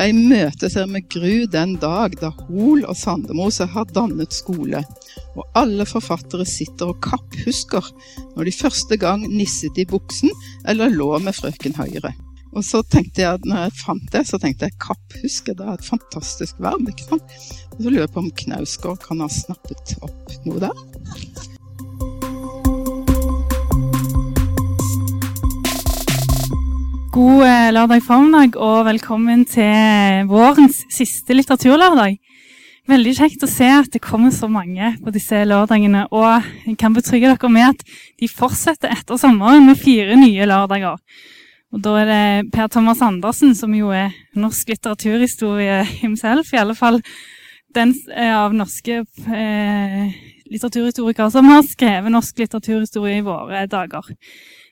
Jeg imøteser med gru den dag da Hol og Sandemose har dannet skole, og alle forfattere sitter og kapphusker når de første gang nisset i buksen eller lå med frøken Høyre. Og så tenkte jeg, når jeg fant det, så tenkte jeg kapphuske, det er et fantastisk verb, ikke sant? Og så lurer jeg på om Knausgård kan ha snappet opp noe der? God eh, lørdag formiddag og velkommen til vårens siste litteraturlørdag. Veldig kjekt å se at det kommer så mange på disse lørdagene. Og jeg kan betrygge dere med at de fortsetter etter sommeren med fire nye lørdager. Og da er det Per Thomas Andersen, som jo er norsk litteraturhistorie himself, i alle fall den eh, av norske eh, litteraturhistorikere som har skrevet norsk litteraturhistorie i våre dager.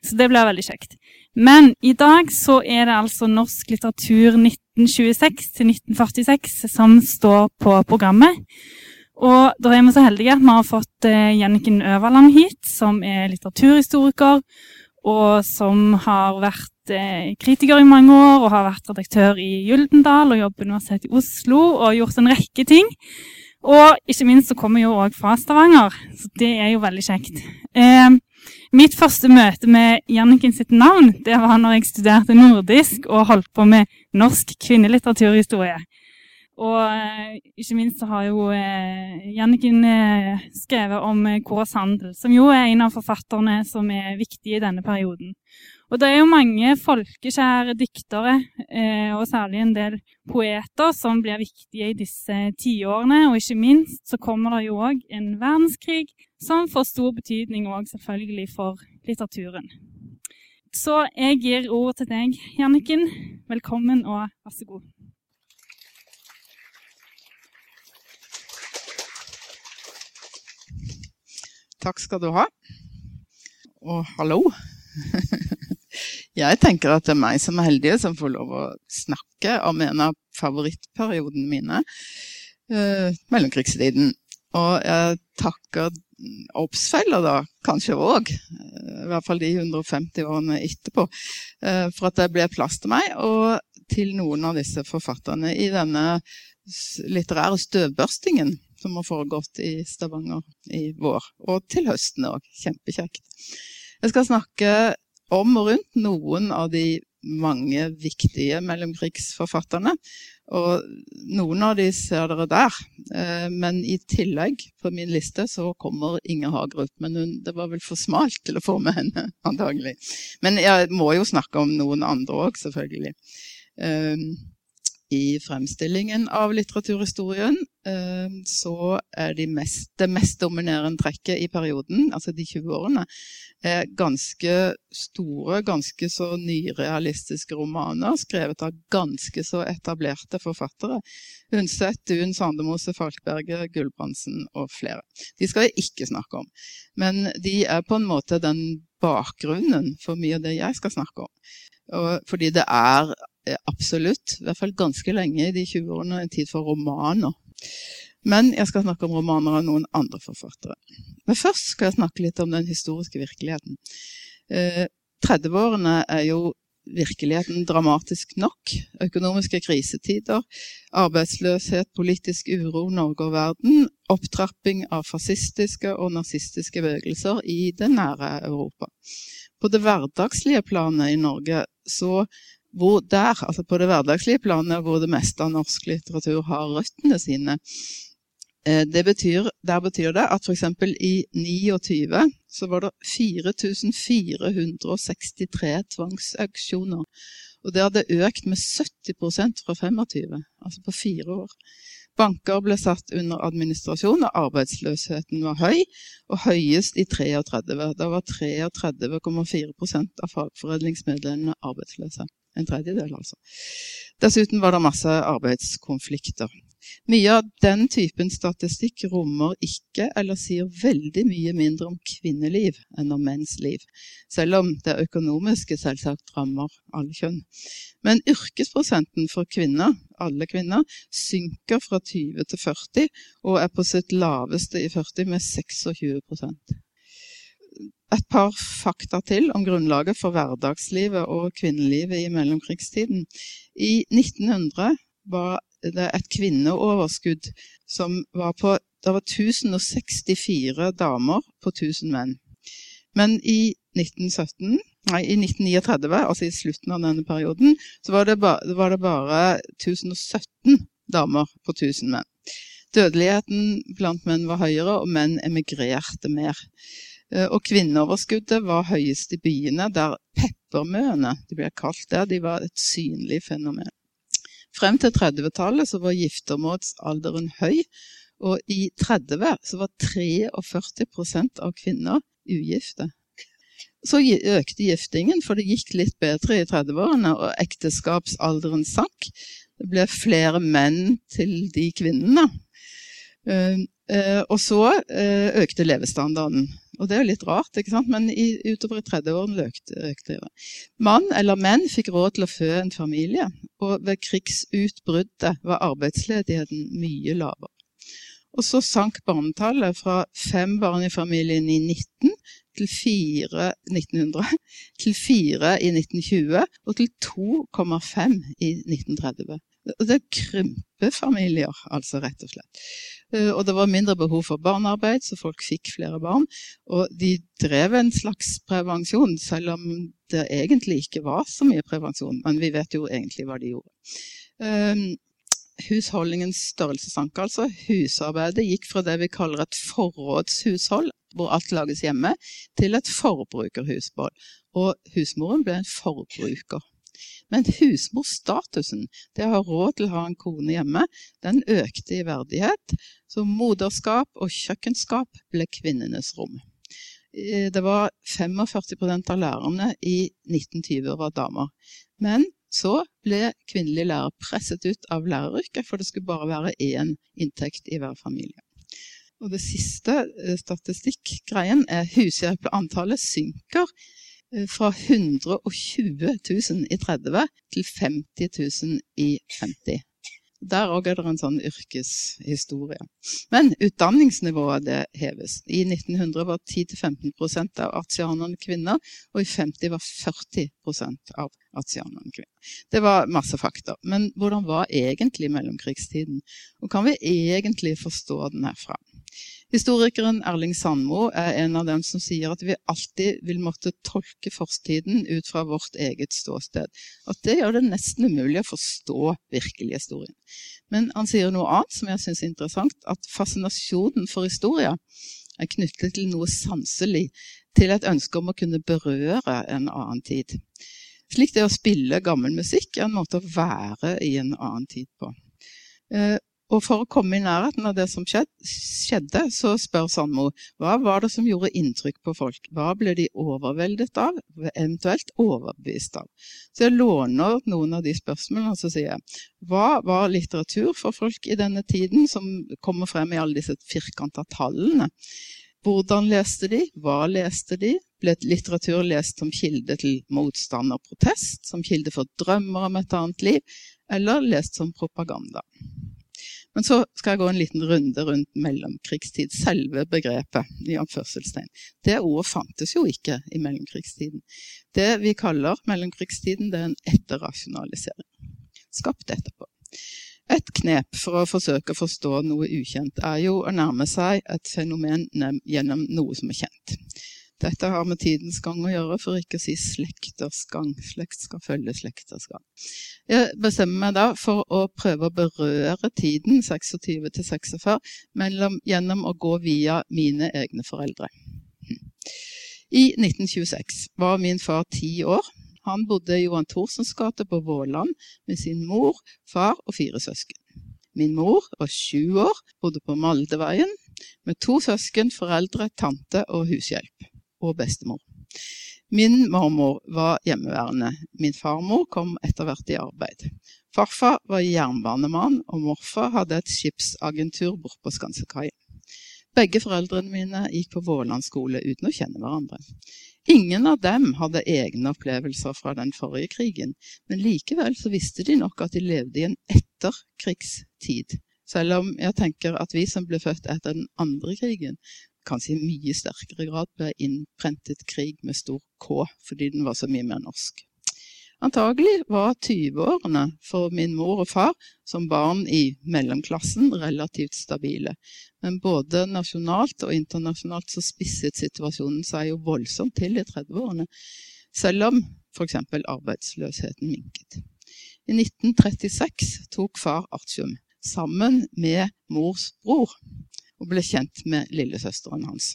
Så det blir veldig kjekt. Men i dag så er det altså norsk litteratur 1926 til 1946 som står på programmet. Og da er vi så heldige at vi har fått uh, Jenniken Øverland hit, som er litteraturhistoriker, og som har vært uh, kritiker i mange år, og har vært redaktør i Gyldendal og jobbet på Universitetet i Oslo, og gjort en rekke ting. Og ikke minst så kommer jo òg fra Stavanger, så det er jo veldig kjekt. Uh, Mitt første møte med Janniken sitt navn det var når jeg studerte nordisk og holdt på med norsk kvinnelitteraturhistorie. Og eh, ikke minst så har jo eh, Janniken eh, skrevet om Kåre Sandel, som jo er en av forfatterne som er viktige i denne perioden. Og det er jo mange folkekjære diktere, eh, og særlig en del poeter, som blir viktige i disse tiårene. Og ikke minst så kommer det jo òg en verdenskrig som får stor betydning òg selvfølgelig for litteraturen. Så jeg gir ord til deg, Janniken. Velkommen og vær så god. Takk skal du ha. Og hallo. Jeg tenker at det er meg som er heldig som får lov å snakke om en av favorittperiodene mine, eh, mellomkrigstiden. Og jeg takker Obsfeller da, kanskje òg, uh, i hvert fall de 150 årene etterpå, eh, for at det ble plass til meg, og til noen av disse forfatterne i denne litterære støvbørstingen som har foregått i Stavanger i vår, og til høsten òg. Kjempekjekt. Jeg skal snakke om og rundt noen av de mange viktige mellomkrigsforfatterne. Og noen av de ser dere der. Eh, men i tillegg på min liste så kommer Inger Hagerup. Men hun, det var vel for smalt til å få med henne, antagelig. Men jeg må jo snakke om noen andre òg, selvfølgelig. Eh, i fremstillingen av litteraturhistorien, eh, så er de mest, det mest dominerende trekket i perioden, altså de 20 årene, er ganske store, ganske så nyrealistiske romaner skrevet av ganske så etablerte forfattere. Undset, Dun, Sandemose, Falkberget, Gulbrandsen og flere. De skal jeg ikke snakke om. Men de er på en måte den bakgrunnen for mye av det jeg skal snakke om. Fordi det er Eh, absolutt, i hvert fall ganske lenge i de 20 årene, en tid for romaner. Men jeg skal snakke om romaner av noen andre forfattere. Men først skal jeg snakke litt om den historiske virkeligheten. Eh, 30-årene er jo virkeligheten dramatisk nok. Økonomiske krisetider, arbeidsløshet, politisk uro, Norge og verden, opptrapping av fascistiske og nazistiske bevegelser i det nære Europa. På det hverdagslige planet i Norge så hvor der, altså på det hverdagslige planet, hvor det meste av norsk litteratur har røttene sine, eh, betyr, der betyr det at f.eks. i 29 så var det 4463 tvangsauksjoner. Og det hadde økt med 70% fra 25, altså på fire år. Banker ble satt under administrasjon, og arbeidsløsheten var høy, og høyest i 33. Da var 33,4% av fagforedlingsmedlemmene arbeidsløse. En tredjedel, altså. Dessuten var det masse arbeidskonflikter. Mye av den typen statistikk rommer ikke eller sier veldig mye mindre om kvinneliv enn om menns liv, selv om det økonomiske selvsagt rammer alle kjønn. Men yrkesprosenten for kvinner, alle kvinner, synker fra 20 til 40, og er på sitt laveste i 40 med 26 et par fakta til om grunnlaget for hverdagslivet og kvinnelivet i mellomkrigstiden. I 1900 var det et kvinneoverskudd som var på Det var 1064 damer på 1000 menn. Men i 1917 Nei, i 1939, altså i slutten av denne perioden, så var det, ba, var det bare 1017 damer på 1000 menn. Dødeligheten blant menn var høyere, og menn emigrerte mer. Eh, og kvinneoverskuddet var høyest i byene, der peppermøene de ble kalt der, de var et synlig fenomen. Frem til 30-tallet så var giftermålsalderen høy, og i 30 så var 43% av kvinner ugifte. Så økte giftingen, for det gikk litt bedre i 30-årene, og ekteskapsalderen sank. Det ble flere menn til de kvinnene. Eh, eh, og så økte levestandarden. Og det er jo litt rart, ikke sant? men i, utover i 30-årene økte det. Mann eller menn fikk råd til å fø en familie, og ved krigsutbruddet var arbeidsledigheten mye lavere. Og så sank barnetallet fra fem barn i familien i 19 til fire 1900, til fire i 1920 og til 2,5 i 1930. Det er krympefamilier, altså, rett og slett. Eh, og det var mindre behov for barnearbeid, så folk fikk flere barn. Og de drev en slags prevensjon, selv om det egentlig ikke var så mye prevensjon. Men vi vet jo egentlig hva de gjorde. Um, husholdningens størrelse sank altså. Husarbeidet gikk fra det vi kaller et forrådshushold, hvor alt lages hjemme, til et forbrukerhushold. Og husmoren ble en forbruker. Men husmorstatusen, det å ha råd til å ha en kone hjemme, den økte i verdighet. Så moderskap og kjøkkenskap ble kvinnenes rom. Det var 45% av lærerne i 1920 var damer. Men så ble kvinnelige lærere presset ut av læreryrket, for det skulle bare være én inntekt i hver familie. Og det siste eh, statistikkgreien er at Antallet synker Eh, fra 120 000 i 30 til 50 000 i 50. Der òg er det en sånn yrkeshistorie. Men utdanningsnivået det heves. I 1900 var 10-15% av artianerne kvinner, og i 50 var 40% av artianerne kvinner. Det var masse fakta. Men hvordan var egentlig mellomkrigstiden? Og kan vi egentlig forstå den herfra? Historikeren Erling Sandmo er en av dem som sier at vi alltid vil måtte tolke fortiden ut fra vårt eget ståsted. At det gjør det nesten umulig å forstå virkelig historien. Men han sier noe annet som jeg syns er interessant, at fascinasjonen for historie er knyttet til noe sanselig, til et ønske om å kunne berøre en annen tid. Slik det å spille gammel musikk er en måte å være i en annen tid på. Og for å komme i nærheten av det som skjedde, så spør Sandmo hva var det som gjorde inntrykk på folk? Hva ble de overveldet av, eventuelt overbevist av? Så jeg låner noen av de spørsmålene og så sier jeg hva var litteratur for folk i denne tiden, som kommer frem i alle disse firkanta tallene? Hvordan leste de? Hva leste de? Ble litteratur lest som kilde til motstand og protest? Som kilde for drømmer om et annet liv? Eller lest som propaganda? Men så skal jeg gå en liten runde rundt mellomkrigstid. Selve begrepet. i anførselstegn. Det ordet fantes jo ikke i mellomkrigstiden. Det vi kaller mellomkrigstiden, det er en etterrasjonalisering. Skapt etterpå. Et knep for å forsøke å forstå noe ukjent er jo å nærme seg et fenomen gjennom noe som er kjent. Dette har med tidens gang å gjøre, for ikke å si slekters gang. Slekt skal følge slekters gang. Jeg bestemmer meg da for å prøve å berøre tiden 26 til 46 mellom, gjennom å gå via mine egne foreldre. I 1926 var min far ti år. Han bodde i Johan Thorsens gate på Våland med sin mor, far og fire søsken. Min mor var sju år, bodde på Maldeveien med to søsken, foreldre, tante og hushjelp og bestemor. Min mormor var hjemmeværende. Min farmor kom etter hvert i arbeid. Farfar var jernbanemann, og morfar hadde et skipsagentur bort på Skansekaien. Begge foreldrene mine gikk på Våland skole uten å kjenne hverandre. Ingen av dem hadde egne opplevelser fra den forrige krigen, men likevel så visste de nok at de levde i en etterkrigstid. Selv om jeg tenker at vi som ble født etter den andre krigen, kanskje i mye sterkere grad ble innprentet krig med stor K, fordi den var så mye mer norsk. Antagelig var 20-årene for min mor og far som barn i mellomklassen relativt stabile. Men både nasjonalt og internasjonalt så spisset situasjonen seg jo voldsomt til i 30-årene, selv om f.eks. arbeidsløsheten minket. I 1936 tok far artium sammen med mors bror og ble kjent med lillesøsteren hans.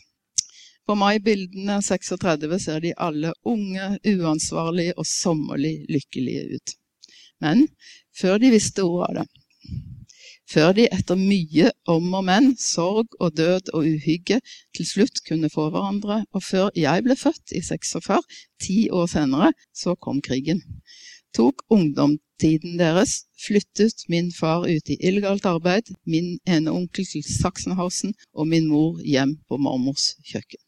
På maibildene 36 ser de alle unge, uansvarlige og sommerlig lykkelige ut. Men før de visste ordet av det, før de etter mye om og men, sorg og død og uhygge til slutt kunne få hverandre, og før jeg ble født i 46, ti år senere, så kom krigen. Tok ungdomstiden deres, flyttet min far ut i illegalt arbeid, min ene onkel til Sachsenhausen og min mor hjem på mormors kjøkken.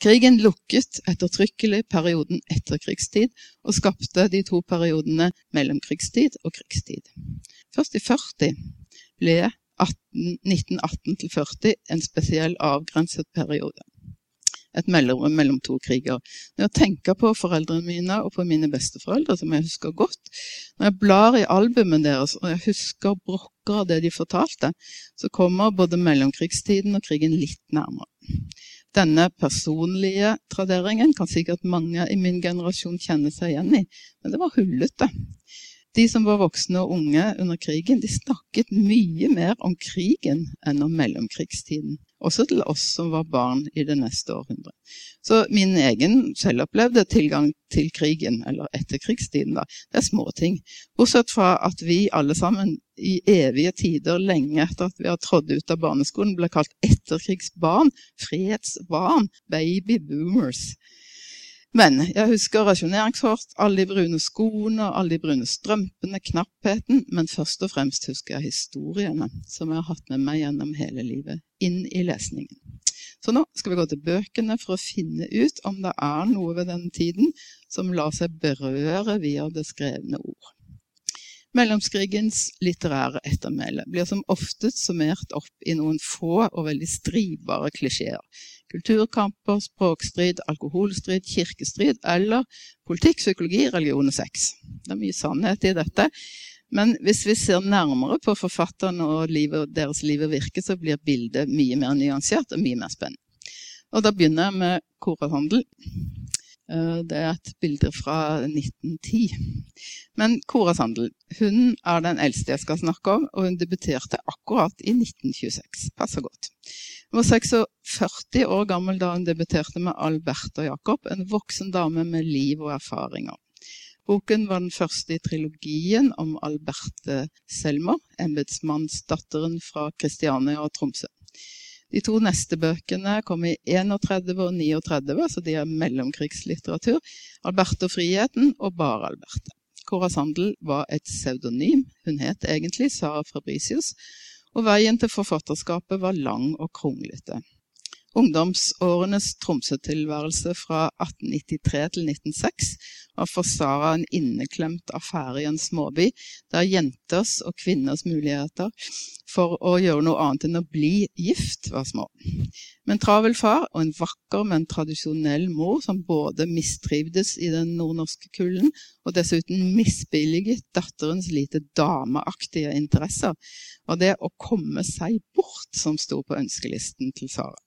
Krigen lukket ettertrykkelig perioden etterkrigstid og skapte de to periodene mellomkrigstid og krigstid. Først i 40 ble 1918 40 en spesiell avgrenset periode. Et mellom, mellom to kriger. Når jeg tenker på foreldrene mine og på mine besteforeldre, som jeg husker godt, når jeg blar i albumen deres og jeg husker brokker av det de fortalte, så kommer både mellomkrigstiden og krigen litt nærmere. Denne personlige traderingen kan sikkert mange i min generasjon kjenne seg igjen i, men det var hullete. De som var voksne og unge under krigen, de snakket mye mer om krigen enn om mellomkrigstiden også til oss som var barn i det neste århundret. Så min egen selvopplevde tilgang til krigen, eller etterkrigstiden, da, det er småting. Bortsett fra at vi alle sammen i evige tider, lenge etter at vi har trådt ut av barneskolen, ble kalt etterkrigsbarn, fredsbarn, baby boomers. Men jeg husker rasjoneringshårt, alle de brune skoene, alle de brune strømpene, knappheten. Men først og fremst husker jeg historiene som jeg har hatt med meg gjennom hele livet, inn i lesningen. Så nå skal vi gå til bøkene for å finne ut om det er noe ved den tiden som lar seg berøre via det skrevne ord. Mellomskrigens litterære ettermæle blir som oftest summert opp i noen få og veldig stridbare klisjeer kulturkamper, språkstrid, alkoholstrid, kirkestrid eller politikk, psykologi, religion og sex. Det er mye sannhet i dette. Men hvis vi ser nærmere på forfatterne og livet, deres liv og virke, så blir bildet mye mer nyansert og mye mer spennende. Og da begynner jeg med Korahandel. Eh, det er et bilde fra 1910. Men Cora Sandel hun er den eldste jeg skal snakke om, og hun debuterte akkurat i 1926. Passer godt. Hun var 46 år gammel da hun debuterte med Albert og Jacob, en voksen dame med liv og erfaringer. Boken var den første i trilogien om Alberte Selmer, embetsmannsdatteren fra Kristiania og Tromsø. De to neste bøkene kom i 31 og 39, så de er mellomkrigslitteratur. 'Alberte og friheten' og 'Bare Alberte'. Cora Sandel var et pseudonym. Hun het egentlig Sara Fabricius, og veien til forfatterskapet var lang og kronglete. Ungdomsårenes Tromsø-tilværelse fra 1893 til 1906 var for Sara en inneklemt affære i en småby, der jenters og kvinners muligheter for å gjøre noe annet enn å bli gift var små. Med en travel far og en vakker, men tradisjonell mor som både mistrivdes i den nordnorske kulden og dessuten misbilliget datterens lite dameaktige interesser, var det å komme seg bort som sto på ønskelisten til Sara.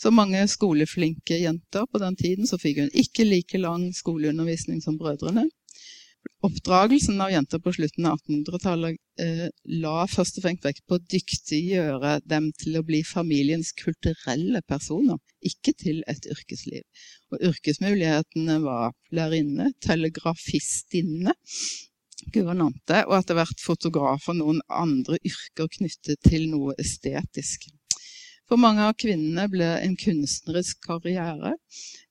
Som mange skoleflinke jenter på den tiden, så fikk hun ikke like lang skoleundervisning som brødrene. Oppdragelsen av jenter på slutten av 1800-tallet eh, la først og fremst vekt på å dyktiggjøre dem til å bli familiens kulturelle personer, ikke til et yrkesliv. Og yrkesmulighetene var lærerinne, telegrafistinne, guvernante og etter hvert fotograf og noen andre yrker knyttet til noe estetisk. For mange av kvinnene ble en kunstnerisk karriere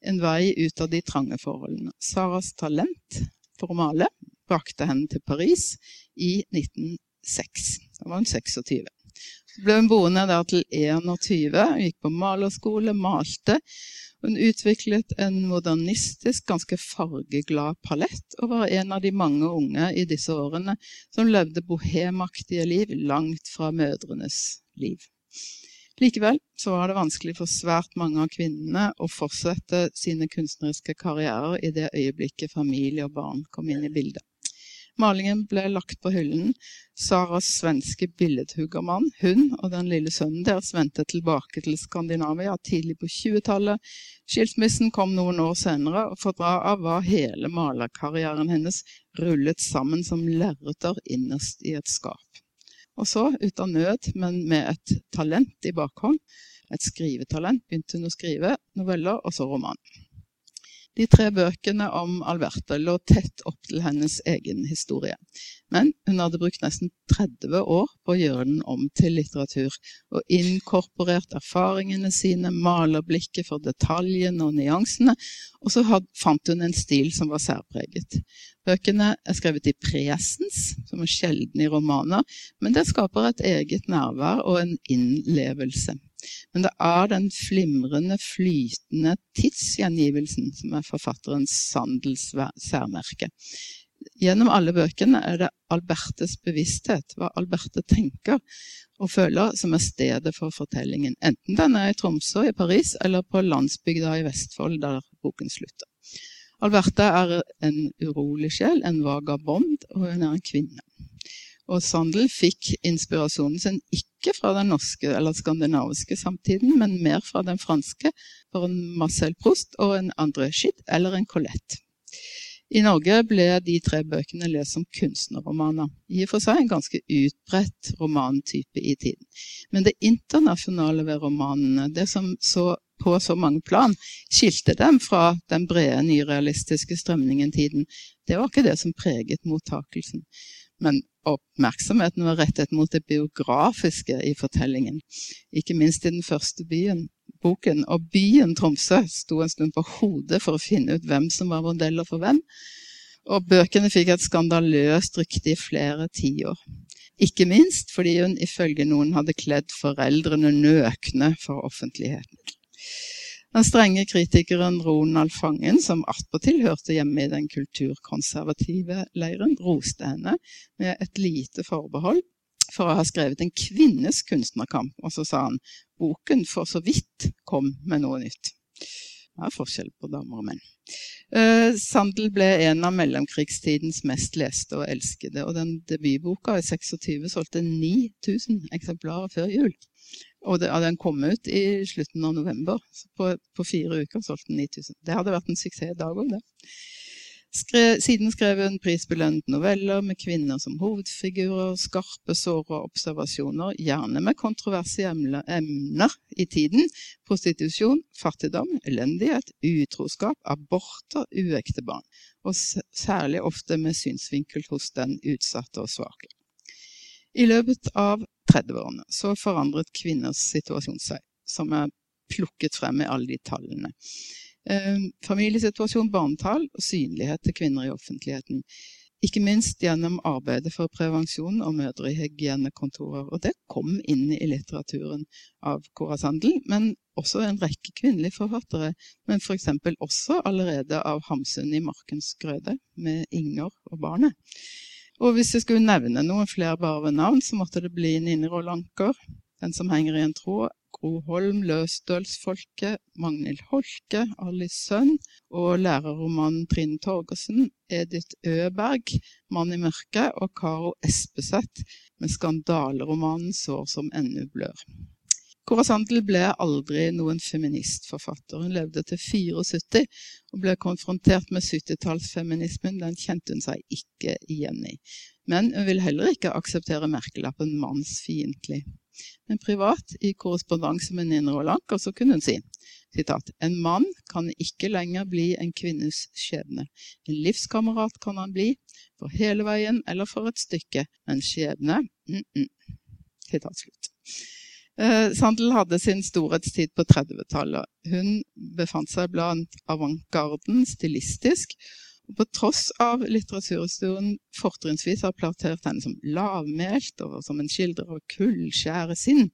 en vei ut av de trange forholdene. Saras talent for å male brakte henne til Paris i 1906. Da var hun 26. Så ble hun boende der til 21, gikk på malerskole, malte. Hun utviklet en modernistisk, ganske fargeglad palett, og var en av de mange unge i disse årene som levde bohemaktige liv langt fra mødrenes liv. Likevel så var det vanskelig for svært mange av kvinnene å fortsette sine kunstneriske karrierer i det øyeblikket familie og barn kom inn i bildet. Malingen ble lagt på hyllen. Saras svenske billedhuggermann, hun og den lille sønnen deres vendte tilbake til Skandinavia tidlig på 20-tallet. Skilsmissen kom noen år senere, og for av var hele malerkarrieren hennes rullet sammen som lerreter innerst i et skap. Og så, ut av nød, men med et talent i bakhånd, et skrivetalent, begynte hun å skrive noveller og så roman. De tre bøkene om Alverte lå tett opp til hennes egen historie. Men hun hadde brukt nesten 30 år på å gjøre den om til litteratur, og inkorporert erfaringene sine, malerblikket for detaljene og nyansene, og så had, fant hun en stil som var særpreget. Bøkene er skrevet i presens, som er sjelden i romaner, men det skaper et eget nærvær og en innlevelse. Men det er den flimrende, flytende tidsgjengivelsen som er forfatterens Sandels særmerke. Gjennom alle bøkene er det Albertes bevissthet, hva Alberte tenker og føler, som er stedet for fortellingen. Enten den er i Tromsø, i Paris eller på landsbygda i Vestfold, der boken slutter. Alberte er en urolig sjel, en vagabond, og hun er en kvinne. Og Sandel fikk inspirasjonen sin ikke fra den norske eller skandinaviske samtiden, men mer fra den franske, for en Marcel Proust og en André Schitt eller en Colette. I Norge ble de tre bøkene lest som kunstnerromaner. I og for seg en ganske utbredt romantype i tiden. Men det internasjonale ved romanene, det som så på så mange plan skilte dem fra den brede nyrealistiske strømningen tiden, det var ikke det som preget mottakelsen. Men oppmerksomheten var rettet mot det biografiske i fortellingen. Ikke minst i den første byen, boken. Og byen Tromsø sto en stund på hodet for å finne ut hvem som var modeller for hvem. Og bøkene fikk et skandaløst rykte i flere tiår. Ikke minst fordi hun ifølge noen hadde kledd foreldrene nøkne for offentligheten. Den strenge kritikeren Ronald Fangen, som attpåtil hørte hjemme i den kulturkonservative leiren, roste henne med et lite forbehold for å ha skrevet en kvinnes kunstnerkamp, og så sa han boken for så vidt kom med noe nytt. Det er forskjell på damer og menn. Uh, Sandel ble en av mellomkrigstidens mest leste og elskede, og den debutboka i 26 solgte 9000 eksemplarer før jul. Og det, den kom ut i slutten av november. På, på fire uker solgte den 9000. Det hadde vært en suksess i dag òg, det. Skre, siden skrev hun prisbelønt noveller med kvinner som hovedfigurer, skarpe, såre observasjoner, gjerne med kontroversielle emner i tiden. Prostitusjon, fattigdom, elendighet, utroskap, aborter, uekte barn. Og særlig ofte med synsvinkel hos den utsatte og svake. I løpet av 30-årene så forandret kvinners situasjon seg, som er plukket frem i alle de tallene. Eh, familiesituasjon, barnetall og synlighet til kvinner i offentligheten. Ikke minst gjennom arbeidet for prevensjon og mødrehygienekontorer. Og det kom inn i litteraturen av Cora Sandel, men også en rekke kvinnelige forfattere. Men f.eks. For også allerede av Hamsun i Markens grøde, med Inger og barnet. Og hvis jeg skulle nevne noen flere bare ved navn, så måtte det bli Nini Rolanker, Den som henger i en tråd, Gro Holm, Løsdølsfolket, Magnhild Holke, Alice Sønn og lærerromanen Trine Torgersen, Edith Øberg, Mann i mørket og Karo Espeseth med skandaleromanen Sår som ennå blør. Cora Sandel ble aldri noen feministforfatter. Hun levde til 74 og ble konfrontert med 70-tallsfeminismen. Den kjente hun seg ikke igjen i. Men hun vil heller ikke akseptere merkelappen mannsfiendtlig. Men privat, i korrespondanse med Nina Rolanker, så kunne hun si citat, En mann kan ikke lenger bli en kvinnes skjebne. En livskamerat kan han bli, for hele veien eller for et stykke. Men skjebne mm slutt. Eh, Sandel hadde sin storhetstid på 30-tallet. Hun befant seg blant avantgarden stilistisk. På tross av litteraturhistorien fortrinnsvis har plassert henne som lavmælt og som en skildrer av kullskjære sinn,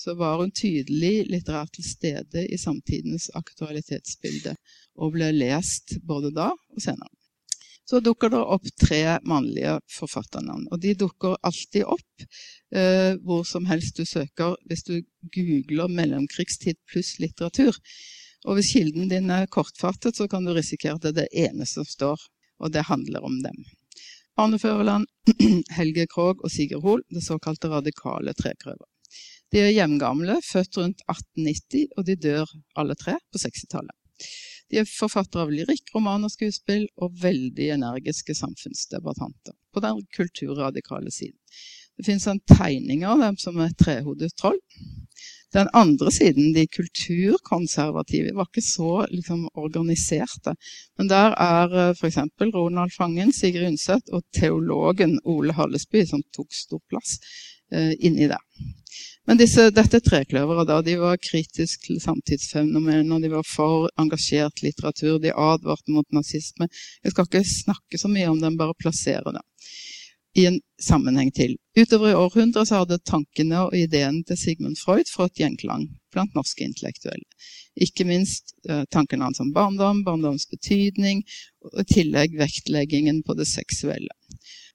så var hun tydelig litterært til stede i samtidens aktualitetsbilde, og ble lest både da og senere. så dukker det opp tre mannlige forfatternavn. Og de dukker alltid opp eh, hvor som helst du søker hvis du googler 'mellomkrigstid pluss litteratur'. Og hvis kilden din er kortfattet, så kan du risikere at det er det eneste som står, og det handler om dem. Arne Føreland, Helge Krogh og Sigurd Hoel, det såkalte radikale trekrøver. De er jevngamle, født rundt 1890, og de dør alle tre på 60-tallet. De er forfattere av lyrikk, roman og skuespill, og veldig energiske samfunnsdebattanter på den kulturradikale siden. Det finnes en tegning av dem som er trehodet troll. Den andre siden, de kulturkonservative, var ikke så liksom, organiserte. Men der er eh, f.eks. Ronald Fangen, Sigrid Undset og teologen Ole Hallesby, som tok stor plass eh, inni der. Men disse, dette trekløveret da, de var kritiske til samtidsfenomener, de var for engasjert litteratur, de advarte mot nazisme. Jeg skal ikke snakke så mye om dem, bare plassere det i en sammenheng til. Utover i århundret så hadde tankene og ideene til Sigmund Freud fått gjenklang blant norske intellektuelle. Ikke minst eh, tankene hans om barndom, barndoms betydning, og i tillegg vektleggingen på det seksuelle.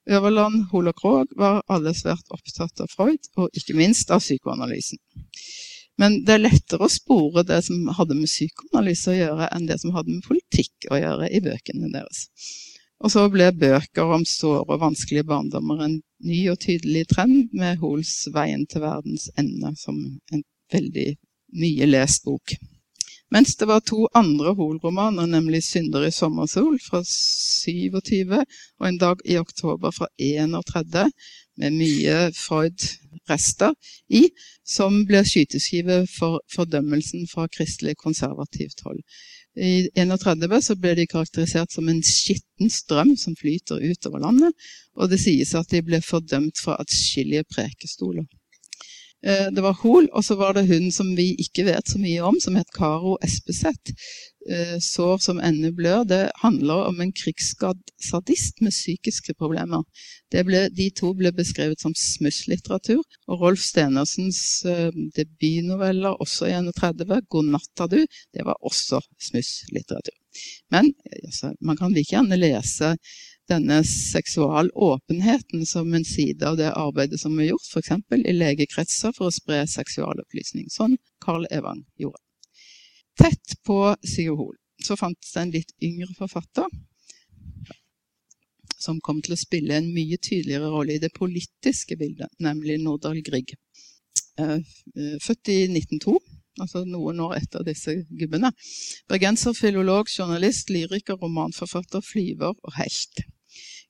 Øverland, Hol og Krog var alle svært opptatt av Freud, og ikke minst av psykoanalysen. Men det er lettere å spore det som hadde med psykoanalyse å gjøre, enn det som hadde med politikk å gjøre i bøkene deres. Og så ble bøker om såre og vanskelige barndommer en ny og tydelig trend, med Hoels 'Veien til verdens ende' som en veldig mye lest bok. Mens det var to andre Hoel-romaner, nemlig 'Synder i sommersol' fra 27 og 'En dag i oktober' fra 31, med mye Freud-rester i, som ble skyteskive for fordømmelsen fra kristelig konservativt hold. I 31 så ble de karakterisert som en skitten strøm som flyter utover landet, og det sies at de ble fordømt fra atskillige prekestoler. Eh, det var Hol, og så var det hun som vi ikke vet så mye om, som het Karo Espeseth. Eh, sår som ennå blør. Det handler om en krigsskadd sadist med psykiske problemer. Ble, de to ble beskrevet som smusslitteratur. Og Rolf Stenersens uh, debutnoveller, også i 31, 'God natta du', det var også smusslitteratur. Men altså, man kan like gjerne lese denne seksualåpenheten som en side av det arbeidet som er gjort, f.eks. i legekretser for å spre seksualopplysning, sånn Carl Evang gjorde. Tett på Sigurd Hoel så fantes det en litt yngre forfatter som kom til å spille en mye tydeligere rolle i det politiske bildet, nemlig Nordahl Grieg. Eh, eh, født i 1902, altså noen år etter disse gubbene. Bergenser, filolog, journalist, lyriker, romanforfatter, flyver og helt.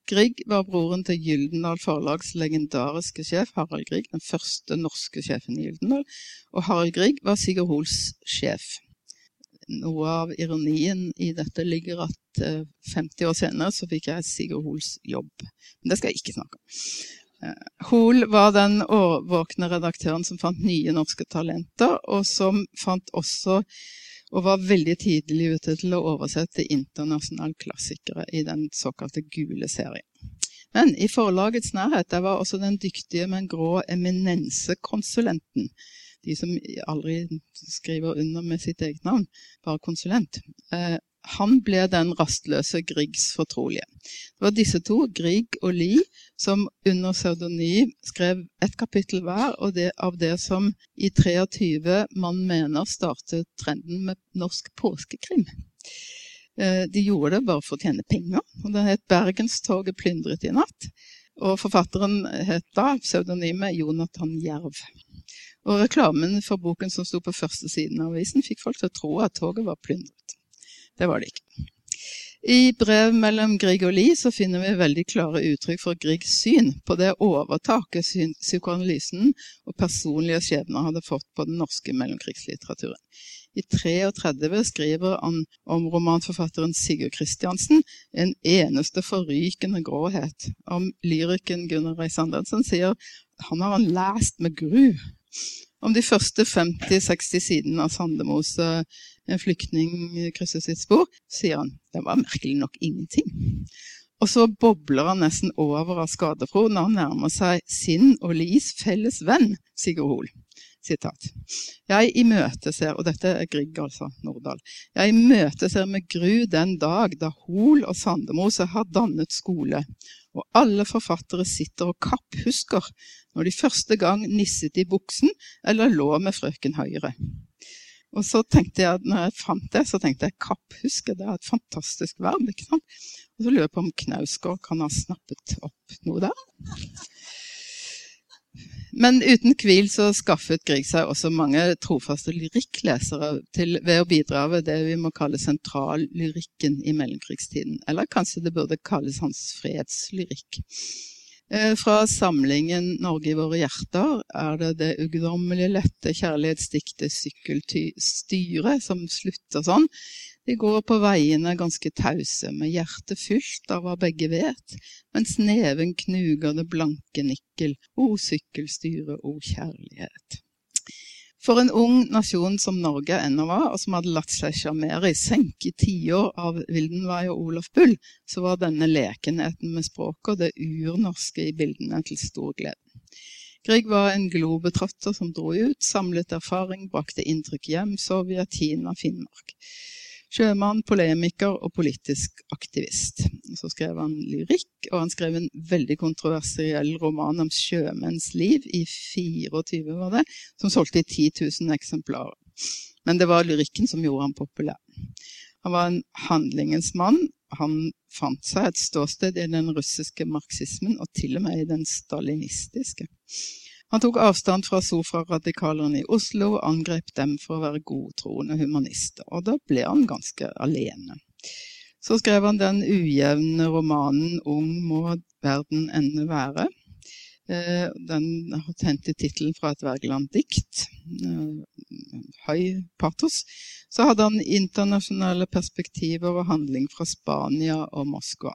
Grieg var broren til Gyldendal Forlags legendariske sjef Harald Grieg, den første norske sjefen i Gyldendal. Og Harald Grieg var Sigurd Hoels sjef. Noe av ironien i dette ligger at 50 år senere så fikk jeg Sigurd Hoels jobb. Men det skal jeg ikke snakke om. Eh, Hoel var den årvåkne redaktøren som fant nye norske talenter, og som fant også og var veldig tidlig ute til å oversette internasjonale klassikere i den såkalte gule serien. Men i forlagets nærhet der var også den dyktige, men grå eminensekonsulenten. De som aldri skriver under med sitt eget navn, bare konsulent. Eh, han ble den rastløse Griegs fortrolige. Det var disse to, Grieg og Lie, som under pseudonym skrev et kapittel hver og det, av det som i 23 man mener startet trenden med norsk påskekrim. Eh, de gjorde det bare for å tjene penger. og Det het 'Bergenstoget plyndret i natt'. Og forfatteren het da pseudonymet Jonathan Jerv. Og reklamen for boken som sto på første siden av avisen, fikk folk til å tro at toget var plyndret. Det var det ikke. I brev mellom Grieg og Lie så finner vi veldig klare uttrykk for Griegs syn på det overtaket psykoanalysen og personlige skjebner hadde fått på den norske mellomkrigslitteraturen. I 33 skriver han om romanforfatteren Sigurd Kristiansen en eneste forrykende gråhet. Om lyriken Gunnar Reis-Andersen sier han har han lest med gru. Om de første 50-60 sidene av Sandemose en flyktning krysser sitt spor, sier han det var merkelig nok ingenting. Og så bobler han nesten over av skadefro når han nærmer seg sin og Lis felles venn, Sigurd Hoel. Sitat. Jeg imøteser, og dette er Grieg, altså, Nordahl. Jeg imøteser med gru den dag da Hol og Sandemose har dannet skole, og alle forfattere sitter og kapphusker når de første gang nisset i buksen eller lå med frøken Høyre. Og så tenkte jeg, når jeg fant det, så tenkte jeg kapphuske, det er et fantastisk verb. ikke sant? Og så lurer jeg på om Knausgård kan ha snappet opp noe der? Men uten tvil så skaffet Grieg seg også mange trofaste lyrikklesere til, ved å bidra ved det vi må kalle sentrallyrikken i mellomkrigstiden. Eller kanskje det burde kalles hans fredslyrikk. Eh, fra samlingen 'Norge i våre hjerter' er det det uguddommelig lette kjærlighetsdiktet 'Sykkelstyret' som slutter sånn. De går på veiene ganske tause, med hjertet fylt av hva begge vet, mens neven knuger det blanke nikkel, o sykkelstyre, o kjærlighet. For en ung nasjon som Norge ennå var, og som hadde latt seg sjarmere i senke tiår av Vildenvei og Olaf Bull, så var denne lekenheten med språket og det urnorske i bildene til stor glede. Grieg var en globetrotter som dro ut, samlet erfaring, brakte inntrykk hjem, Sovjet, Kina, Finnmark. Sjømann, polemiker og politisk aktivist. Så skrev han lyrikk, og han skrev en veldig kontroversiell roman om sjømenns liv i 24, var det, som solgte i 10 000 eksemplarer. Men det var lyrikken som gjorde han populær. Han var en handlingens mann. Han fant seg et ståsted i den russiske marxismen, og til og med i den stalinistiske. Han tok avstand fra Sofra-radikalerne i Oslo og angrep dem for å være godtroende humanister, og da ble han ganske alene. Så skrev han den ujevne romanen 'Ung må verden ende være'. Eh, den har hentet tittelen fra et Wergeland-dikt. Eh, høy patos. Så hadde han internasjonale perspektiver og handling fra Spania og Moskva.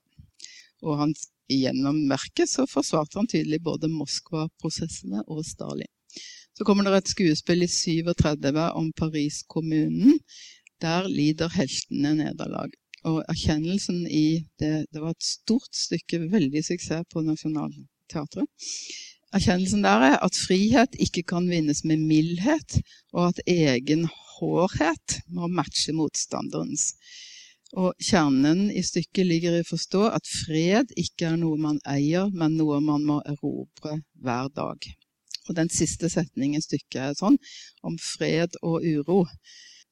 Og han gjennom verket så forsvarte han tydelig både Moskva-prosessene og Stalin. Så kommer det et skuespill i 37 om Paris-kommunen. Der lider heltene nederlag. Og erkjennelsen i det Det var et stort stykke, veldig suksess på Nationaltheatret. Erkjennelsen der er at frihet ikke kan vinnes med mildhet, og at egen hårhet må matche motstanderens. Og kjernen i stykket ligger i å forstå at fred ikke er noe man eier, men noe man må erobre hver dag. Og den siste setningen i stykket er sånn, om fred og uro.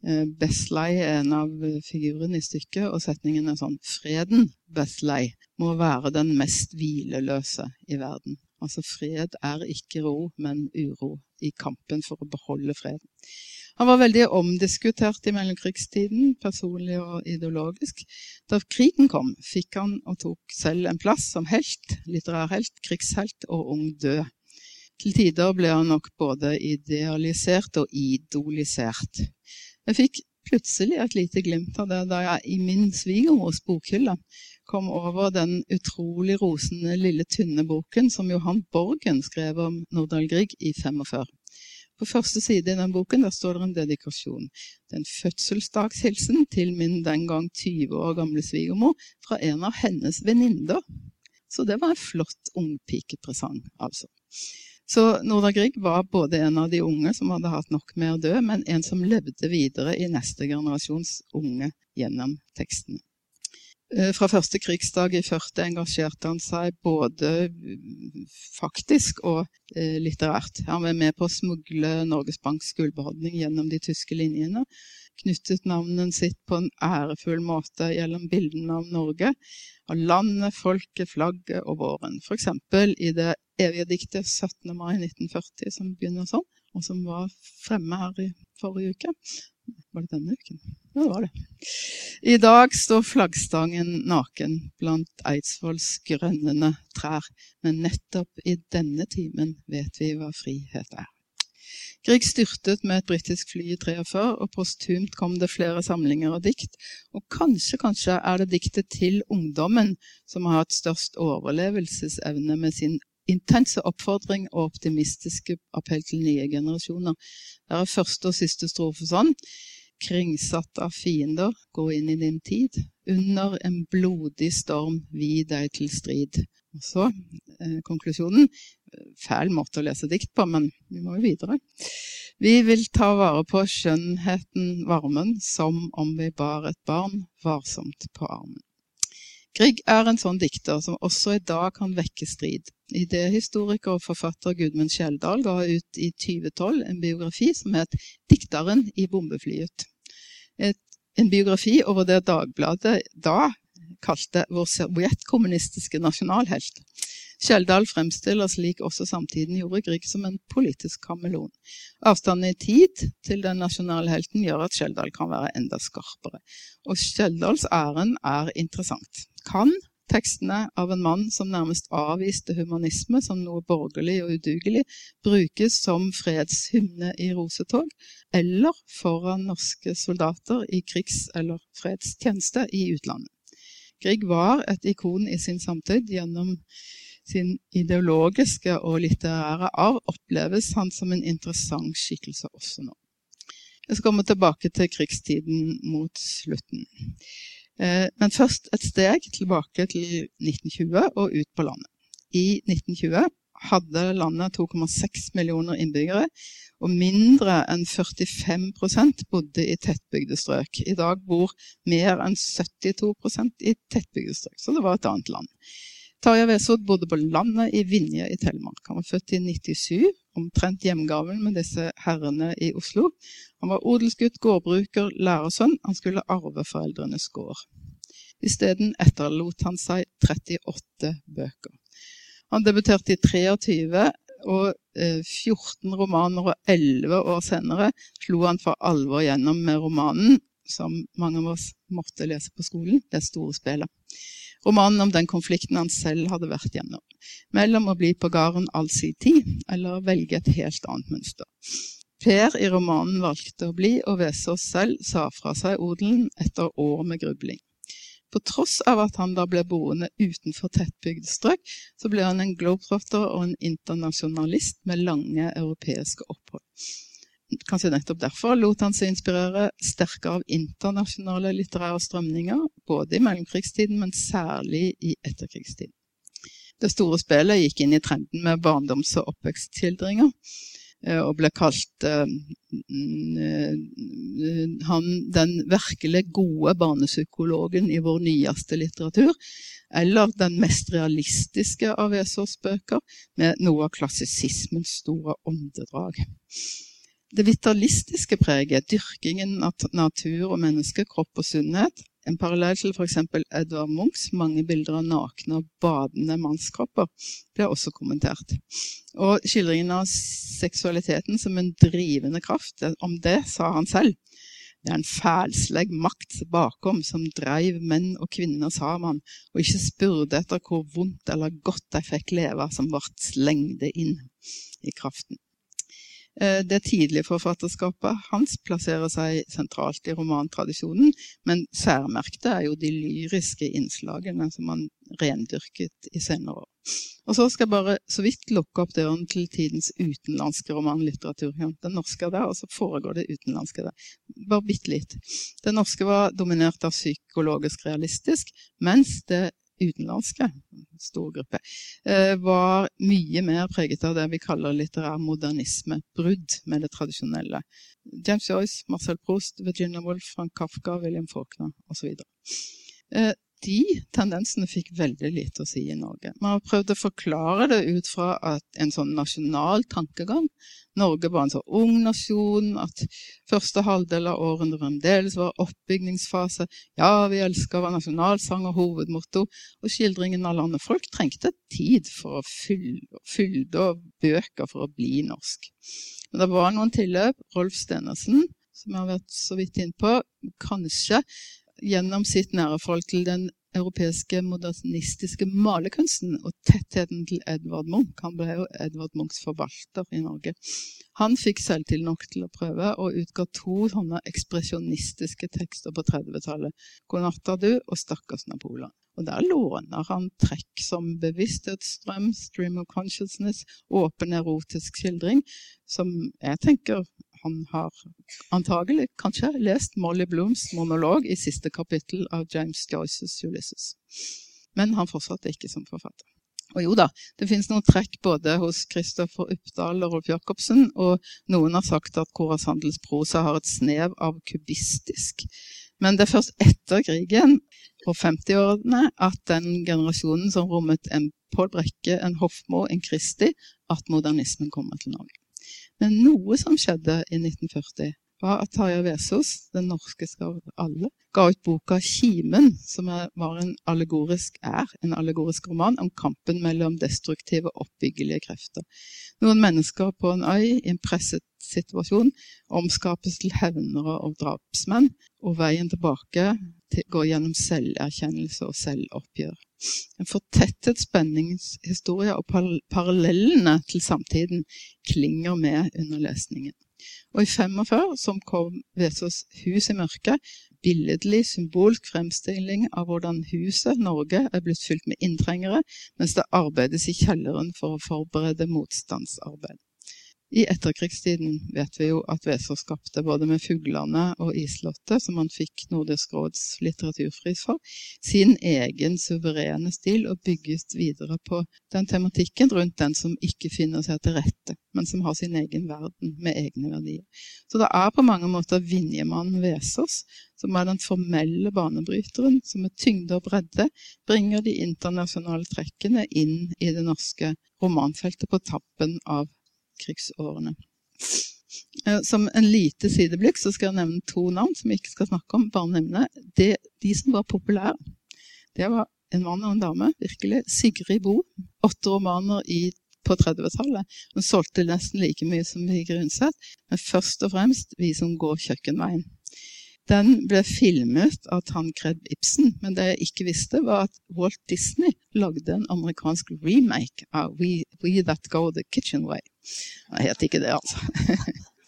Eh, Besley er en av figurene i stykket, og setningen er sånn Freden, Besley, må være den mest hvileløse i verden. Altså fred er ikke ro, men uro i kampen for å beholde freden. Han var veldig omdiskutert i mellomkrigstiden, personlig og ideologisk. Da krigen kom, fikk han og tok selv en plass som helt, litterær helt, krigshelt og ung død. Til tider ble han nok både idealisert og idolisert. Jeg fikk plutselig et lite glimt av det da jeg i min svigermors bokhylle kom over den utrolig rosende, lille, tynne boken som Johan Borgen skrev om Nordahl Grieg i 45. På første side i den boken der står det en dedikasjon. Det er en fødselsdagshilsen til min den gang 20 år gamle svigermor fra en av hennes venninner. Så det var en flott ungpikepresang, altså. Så Norda Grieg var både en av de unge som hadde hatt nok med å dø, men en som levde videre i neste generasjons unge gjennom tekstene. Eh, fra første krigsdag i 40 engasjerte han seg både mm, faktisk og eh, litterært. Han var med på å smugle Norges Banks gullbeholdning gjennom de tyske linjene. Knyttet navnet sitt på en ærefull måte gjennom bildene av Norge, av landet, folket, flagget og våren. F.eks. i det evige diktet 17. mai 1940, som begynner sånn, og som var fremme her i forrige uke. Var det denne uken? Ja, det var det. I dag står flaggstangen naken blant Eidsvolls grønnende trær, men nettopp i denne timen vet vi hva frihet er. Grieg styrtet med et britisk fly i 43, og posthumt kom det flere samlinger og dikt. Og kanskje, kanskje er det diktet til ungdommen som har hatt størst overlevelsesevne med sin intense oppfordring og optimistiske appell til nye generasjoner. Der er første og siste strofe sånn. Kringsatt av fiender, gå inn i din tid. Under en blodig storm, vi deg til strid. Og så eh, konklusjonen. fæl måte å lese dikt på, men vi må jo videre. Vi vil ta vare på skjønnheten, varmen, som om vi bar et barn varsomt på armen. Grieg er en sånn dikter som også i dag kan vekke strid. Idéhistoriker og forfatter Gudmund Skjeldal ga ut i 2012 en biografi som het 'Dikteren i bombeflyet'. Et, en biografi over det Dagbladet da kalte vår sovjetkommunistiske nasjonalhelt. Skjeldal fremstiller slik også samtiden gjorde Grieg som en politisk kameleon. Avstanden i tid til den nasjonale helten gjør at Kjeldal kan være enda skarpere. Og Kjeldals ærend er interessant. Kan tekstene av en mann som nærmest avviste humanisme som noe borgerlig og udugelig, brukes som fredshymne i rosetog, eller foran norske soldater i krigs- eller fredstjeneste i utlandet. Grieg var et ikon i sin samtid gjennom sin ideologiske og litterære arv oppleves han som en interessant skikkelse også nå. Jeg skal komme tilbake til krigstiden mot slutten. Eh, men først et steg tilbake til 1920 og ut på landet. I 1920 hadde landet 2,6 millioner innbyggere, og mindre enn 45% bodde i tettbygde strøk. I dag bor mer enn 72% i tettbygde strøk, så det var et annet land. Tarjei Vesaas bodde på landet i Vinje i Telemark. Han var født i 97, omtrent hjemgaven med disse herrene i Oslo. Han var odelsgutt, gårdbruker, lærersønn. Han skulle arve foreldrenes gård. Isteden etterlot han seg 38 bøker. Han debuterte i 23, og 14 eh, romaner, og 11 år senere slo han for alvor gjennom med romanen som mange av oss måtte lese på skolen, Det store spelet romanen om den konflikten han selv hadde vært gjennom, mellom å bli på gården all sin tid eller velge et helt annet mønster. Per i romanen valgte å bli, og Vesaas selv sa fra seg odelen etter år med grubling. På tross av at han da ble boende utenfor tettbygde strøk, så ble han en globetrotter og en internasjonalist med lange europeiske opphold. Kanskje nettopp derfor lot han seg inspirere sterkere av internasjonale litterære strømninger, både i mellomkrigstiden, men særlig i etterkrigstiden. Det store spillet gikk inn i trenden med barndoms- og oppvekstskildringer, eh, og ble kalt uh, han den virkelig gode barnepsykologen i vår nyeste litteratur, eller den mest realistiske av Vesaas bøker, med noe av klassisismens store åndedrag. Det vitalistiske preget, dyrkingen av natur og menneske, kropp og sunnhet, en parallell til f.eks. Edvard Munchs mange bilder av nakne og badende mannskropper, ble også kommentert. Og skildringen av seksualiteten som en drivende kraft, om det sa han selv. Det er en fælslegg makt bakom som dreiv menn og kvinner sammen, og ikke spurte etter hvor vondt eller godt de fikk leve, som ble slengde inn i kraften. Eh, det tidlige forfatterskapet hans plasserer seg sentralt i romantradisjonen, men særmerkte er jo de lyriske innslagene som han rendyrket i senere år. Og så skal jeg bare så vidt lukke opp døren til tidens utenlandske romanlitteratur. Den norske er der, og så foregår det utenlandske der. Bare bitte litt. Det norske var dominert av psykologisk realistisk, mens det utenlandske, stor gruppe, eh, var mye mer preget av det vi kaller litterær modernisme. Brudd med det tradisjonelle. James Joyce, Marcel Proust, Virginia Woolf, Frank Kafka, William Faulkner osv de tendensene fikk veldig lite å si i Norge. Man har prøvd å forklare det ut fra en sånn nasjonal tankegang. Norge var en så ung nasjon at første halvdel av århundret fremdeles var oppbygningsfase. Ja, vi elsker vår nasjonalsang og hovedmotto. Og skildringen av landet. Folk trengte tid for å fylle, fylle bøker for å bli norsk. Men det var noen tilløp. Rolf Stenersen, som jeg har vært så vidt innpå, kanskje gjennom sitt nære forhold til den europeiske modernistiske malerkunsten og tettheten til Edvard Munch. Han ble jo Edvard Munchs forvalter i Norge. Han fikk selvtil nok til å prøve, og utga to sånne ekspresjonistiske tekster på 30-tallet. 'God natta, du' og 'Stakkars Napoleon'. Og Der låner han trekk som bevissthetsstrøm, stream of consciousness, åpen erotisk skildring, som jeg tenker han har antagelig kanskje lest Molly Blooms monolog i siste kapittel av James Joyces Ulysses. Men han fortsatte ikke som forfatter. Og jo da, det finnes noen trekk både hos Kristoffer Uppdal og Rolf Jacobsen, og noen har sagt at Koras handelsprosa har et snev av kubistisk. Men det er først etter krigen, på 50-årene, at den generasjonen som rommet en Pål Brekke, en Hofmo, en Kristi, at modernismen kommer til Norge. Men noe som skjedde i 1940, var at Tarjei Vesaas, den norske skal alle, ga ut boka 'Kimen', som var en allegorisk, er en allegorisk roman om kampen mellom destruktive og oppbyggelige krefter. Noen mennesker på en øy i en presset situasjon omskapes til hevnere og drapsmenn, og veien tilbake går gjennom selverkjennelse og selvoppgjør. En fortettet spenningshistorie og parallellene til samtiden klinger med under lesningen. Og i 45 som kom Vesaas Hus i mørket, billedlig, symbolsk fremstilling av hvordan huset, Norge, er blitt fylt med inntrengere, mens det arbeides i kjelleren for å forberede motstandsarbeid. I etterkrigstiden vet vi jo at Weser skapte både med 'Fuglene' og 'Islottet', som han fikk Nordisk råds litteraturpris for, sin egen suverene stil og bygges videre på den tematikken rundt den som ikke finner seg til rette, men som har sin egen verden med egne verdier. Så det er på mange måter Vinjemannen Vesaas som er den formelle banebryteren, som med tyngde og bredde bringer de internasjonale trekkene inn i det norske romanfeltet på tappen av krigsårene. Eh, som en lite sideblikk så skal jeg nevne to navn som vi ikke skal snakke om. bare nevne. Det, de som var populære, det var en mann og en dame. virkelig. Sigrid Bo. Åtte romaner i, på 30-tallet. Hun solgte nesten like mye som Vigre Undset, men først og fremst Vi som går kjøkkenveien. Den ble filmet av Tancred Ibsen, men det jeg ikke visste, var at Walt Disney lagde en amerikansk remake av We, We That Go The Kitchen Way. Det het ikke det, altså.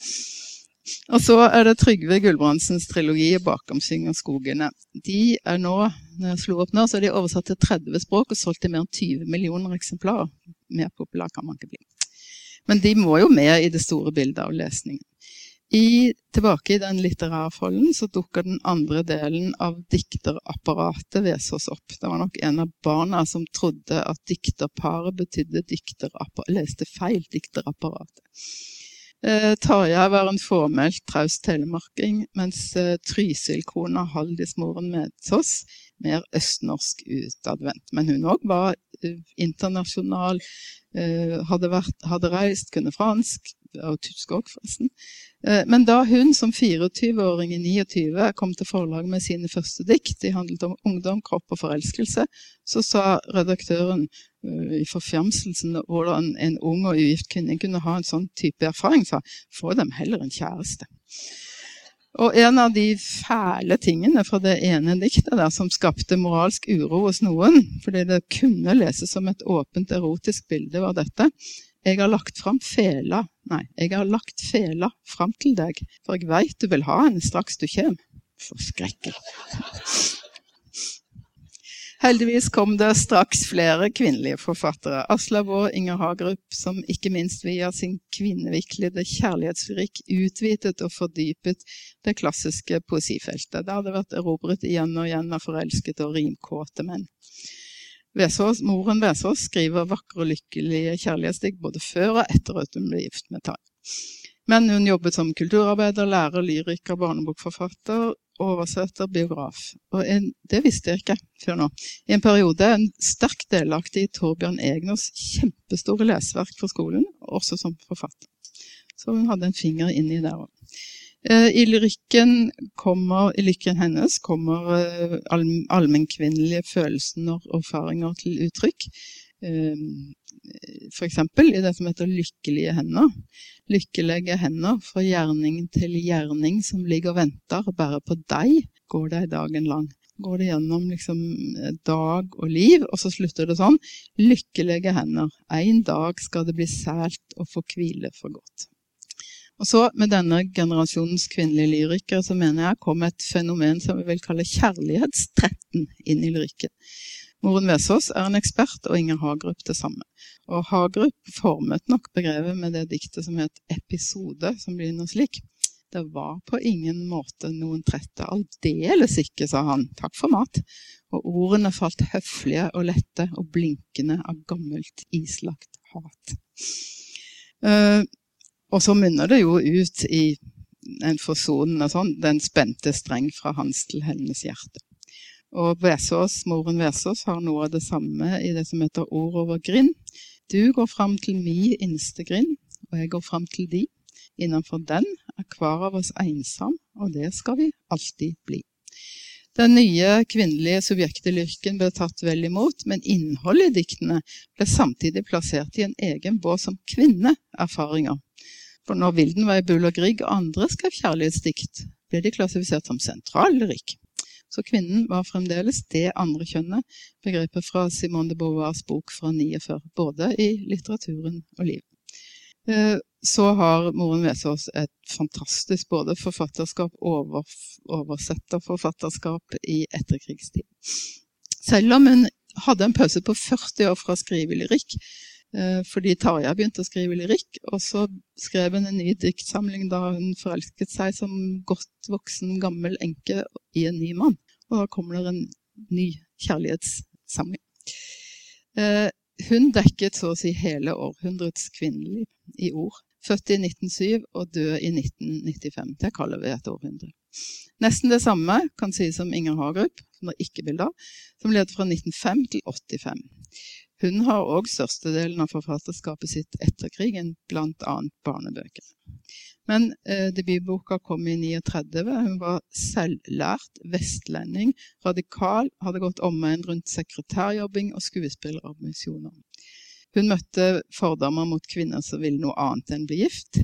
og så er det Trygve Gulbrandsens trilogi 'Bakom skogene'. De er nå, når jeg slo opp nå, så er de oversatt til 30 språk og solgt til mer enn 20 millioner eksemplarer. Mer populær kan man ikke bli. Men de må jo med i det store bildet av lesningen. I, tilbake i den litterære folden så dukker den andre delen av dikterapparatet Vesaas opp. Det var nok en av barna som trodde at dikterparet betydde dikterapparatet, leste feil dikterapparatet. Eh, Tarjei var en fåmælt traust telemarking, mens eh, Trysil-kona Haldis Moren Medsås mer østnorsk utadvendt. Men hun òg var eh, internasjonal, eh, hadde, vært, hadde reist, kunne fransk, og tysk òg, forresten. Eh, men da hun som 24-åring i 29 kom til forlag med sine første dikt, de handlet om ungdom, kropp og forelskelse, så sa redaktøren uh, i forfjamselsen hvordan en ung og ugift kvinne kunne ha en sånn type erfaring, sa få dem heller en kjæreste. Og en av de fæle tingene fra det ene diktet der, som skapte moralsk uro hos noen, fordi det kunne leses som et åpent erotisk bilde, var dette. Jeg har lagt fram fela Nei, jeg har lagt fela fram til deg, for jeg veit du vil ha henne straks du kjem. Forskrekkelig. Heldigvis kom det straks flere kvinnelige forfattere. Asla og Inger Hagerup, som ikke minst via sin kvinneviklede kjærlighetslyrikk utvidet og fordypet det klassiske poesifeltet. Det hadde vært erobret igjen og igjen av forelskede og rimkåte menn. Vesaas, moren Vesaas skriver vakre og lykkelige kjærlighetsdikt både før og etter at hun ble gift med Tai. Men hun jobbet som kulturarbeider, lærer, lyriker, barnebokforfatter, oversetter, biograf. Og en, det visste jeg ikke før nå. I en periode en sterkt delaktig i Torbjørn Egners kjempestore leseverk for skolen, også som forfatter. Så hun hadde en finger inni der òg. Eh, I lyrikken, kommer, i lyrikken hennes kommer eh, allmennkvinnelige følelser og erfaringer til uttrykk. Eh, F.eks. i det som heter 'lykkelige hender'. Lykkelige hender fra gjerning til gjerning som ligger og venter bare på deg, går det dagen lang. Går det gjennom liksom dag og liv, og så slutter det sånn. Lykkelige hender. En dag skal det bli sælt og få hvile for godt. Og så Med denne generasjonens kvinnelige lyrikere så mener jeg kom et fenomen som vi vil kalle kjærlighetstretten inn i lyrikken. Moren Vesaas er en ekspert, og Inger Hagerup det samme. Og Hagerup formet nok begrepet med det diktet som het 'Episode', som begynner slik. Det var på ingen måte noen trette. Aldeles ikke, sa han. Takk for mat. Og ordene falt høflige og lette og blinkende av gammelt, islagt hat. Og så munner det jo ut i en forsonende sånn, den spente streng fra hans til hennes hjerte. Og Vesås, moren Vesås har noe av det samme i det som heter ord over grind. Du går fram til mi innste grind, og jeg går fram til di. Innenfor den er hver av oss ensom, og det skal vi alltid bli. Den nye kvinnelige subjektelyrken ble tatt vel imot, men innholdet i diktene ble samtidig plassert i en egen bås som kvinneerfaringer. For når Vilden var i Bull og Grieg og andre skrev kjærlighetsdikt, ble de klassifisert som sentrallyrikk. Så kvinnen var fremdeles det andre kjønnet, begrepet fra Simone de Beauvoirs bok fra 49, både i litteraturen og liv. Eh, så har moren Vesaas et fantastisk både forfatterskap og oversetterforfatterskap i etterkrigstid. Selv om hun hadde en pause på 40 år fra å skrive lyrikk, fordi Tarja begynte å skrive lyrikk, og så skrev hun en ny diktsamling da hun forelsket seg som godt voksen, gammel enke i en ny mann. Og da kommer det en ny kjærlighetssamling. Eh, hun dekket så å si hele århundrets kvinneliv i ord. Født i 1907 og død i 1995. Det kaller vi et århundre. Nesten det samme kan sies om Inger Hagerup, som det er ikke bilde av, som levde fra 1905 til 85. Hun har òg størstedelen av forfatterskapet sitt etter krigen, bl.a. barnebøker. Men eh, debutboka kom i 39. Hun var selvlært vestlending, radikal, hadde gått omveien rundt sekretærjobbing og skuespillerambisjoner. Hun møtte fordommer mot kvinner som ville noe annet enn bli gift.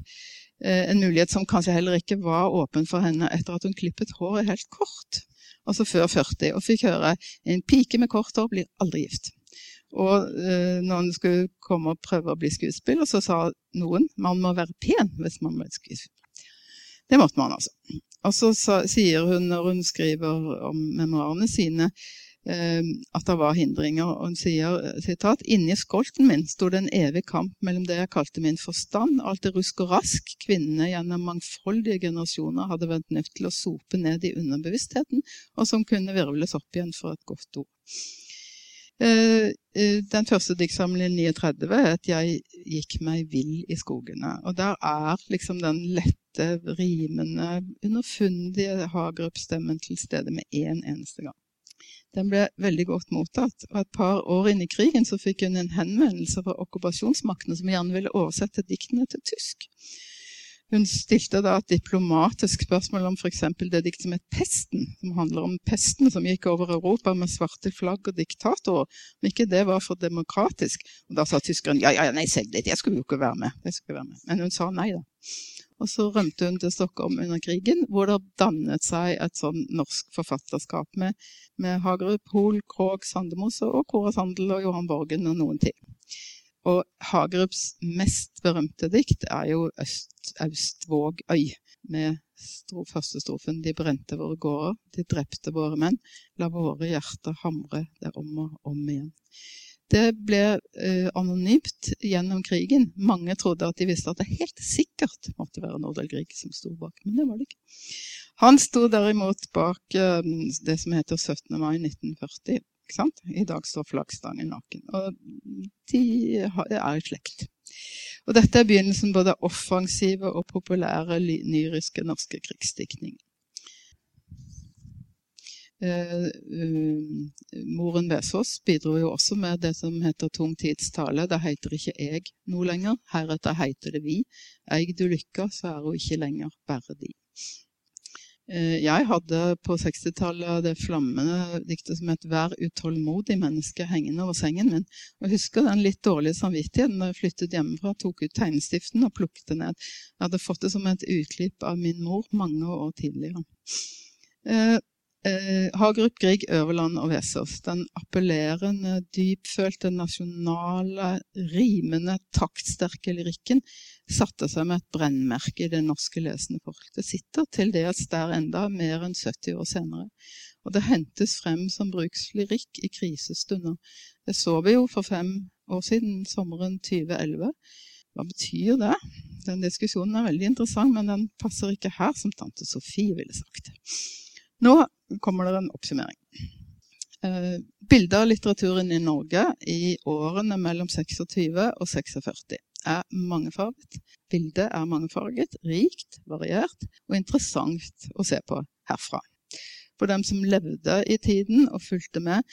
Eh, en mulighet som kanskje heller ikke var åpen for henne etter at hun klippet håret helt kort, altså før 40, og fikk høre en pike med kort hår blir aldri gift. Og eh, når han skulle komme og prøve å bli skuespiller, så sa noen man må være pen hvis man blir skuespiller. Det måtte man, altså. Og så sa, sier hun når hun skriver om memoarene sine, eh, at det var hindringer. Og hun sier sitat, inni skolten min sto det en evig kamp mellom det jeg kalte min forstand, alt det rusk og rask kvinnene gjennom mangfoldige generasjoner hadde vært nødt til å sope ned i underbevisstheten, og som kunne virvles opp igjen for et godt ord. Eh, eh, den første diktsamlingen 39 het 'Jeg gikk meg vill i skogene'. Og der er liksom den lette, rimende, underfundige Hagerup-stemmen til stede med én en eneste gang. Den ble veldig godt mottatt, og et par år inn i krigen så fikk hun en henvendelse fra okkupasjonsmaktene som gjerne ville oversette diktene til tysk. Hun stilte da et diplomatisk spørsmål om f.eks. det diktet som het 'Pesten', som handler om pesten som gikk over Europa med svarte flagg og diktatorer. Om ikke det var for demokratisk. Og Da sa tyskeren ja, ja, nei, selv det, det skulle jo ikke være med. Jeg skulle være med. Men hun sa nei, da. Og så rømte hun til Stockholm under krigen, hvor det dannet seg et sånn norsk forfatterskap med, med Hagerup, Hoel, Krogh, Sandemose og Kora Sandel og Johan Borgen og noen til. Og Hagerups mest berømte dikt er jo Øst, Austvågøy, med stro, første strofen De brente våre gårder, de drepte våre menn, la våre hjerter hamre der om og om igjen. Det ble eh, anonymt gjennom krigen. Mange trodde at de visste at det helt sikkert måtte være Nordahl Grieg som sto bak, men det var det ikke. Han sto derimot bak eh, det som heter 17. mai 1940, i dag står flaggstangen naken. Og de er i slekt. Og dette er begynnelsen både offensive og populære nyriske norske krigsdiktning. Eh, uh, moren Vesaas bidro jo også med det som heter Tom tids tale. Det heter ikke jeg noe lenger. Heretter heter det vi. Eig du lykka, så er hun ikke lenger bare de. Eh, jeg hadde på 60-tallet det flammende diktet som het 'Vær utålmodig menneske' hengende over sengen min. Og jeg husker den litt dårlige samvittigheten da jeg flyttet hjemmefra, tok ut tegnestiften og plukket det ned. Jeg hadde fått det som et utklipp av min mor mange år tidligere. Eh, Hagerup, Grieg, Øverland og Vesaas. Den appellerende, dypfølte, nasjonale, rimende, taktsterke lyrikken satte seg med et brennmerke i det norske lesende folk. Det sitter til dels der enda mer enn 70 år senere. Og det hentes frem som brukslyrikk i krisestunder. Det så vi jo for fem år siden, sommeren 2011 Hva betyr det? Den diskusjonen er veldig interessant, men den passer ikke her, som tante Sofie ville sagt. Nå kommer det en oppsummering. Bilder bildet av litteraturen i Norge i årene mellom 26 og 46 er mangefarget. Bildet er mangefarget, rikt, variert og interessant å se på herfra. For dem som levde i tiden og fulgte med,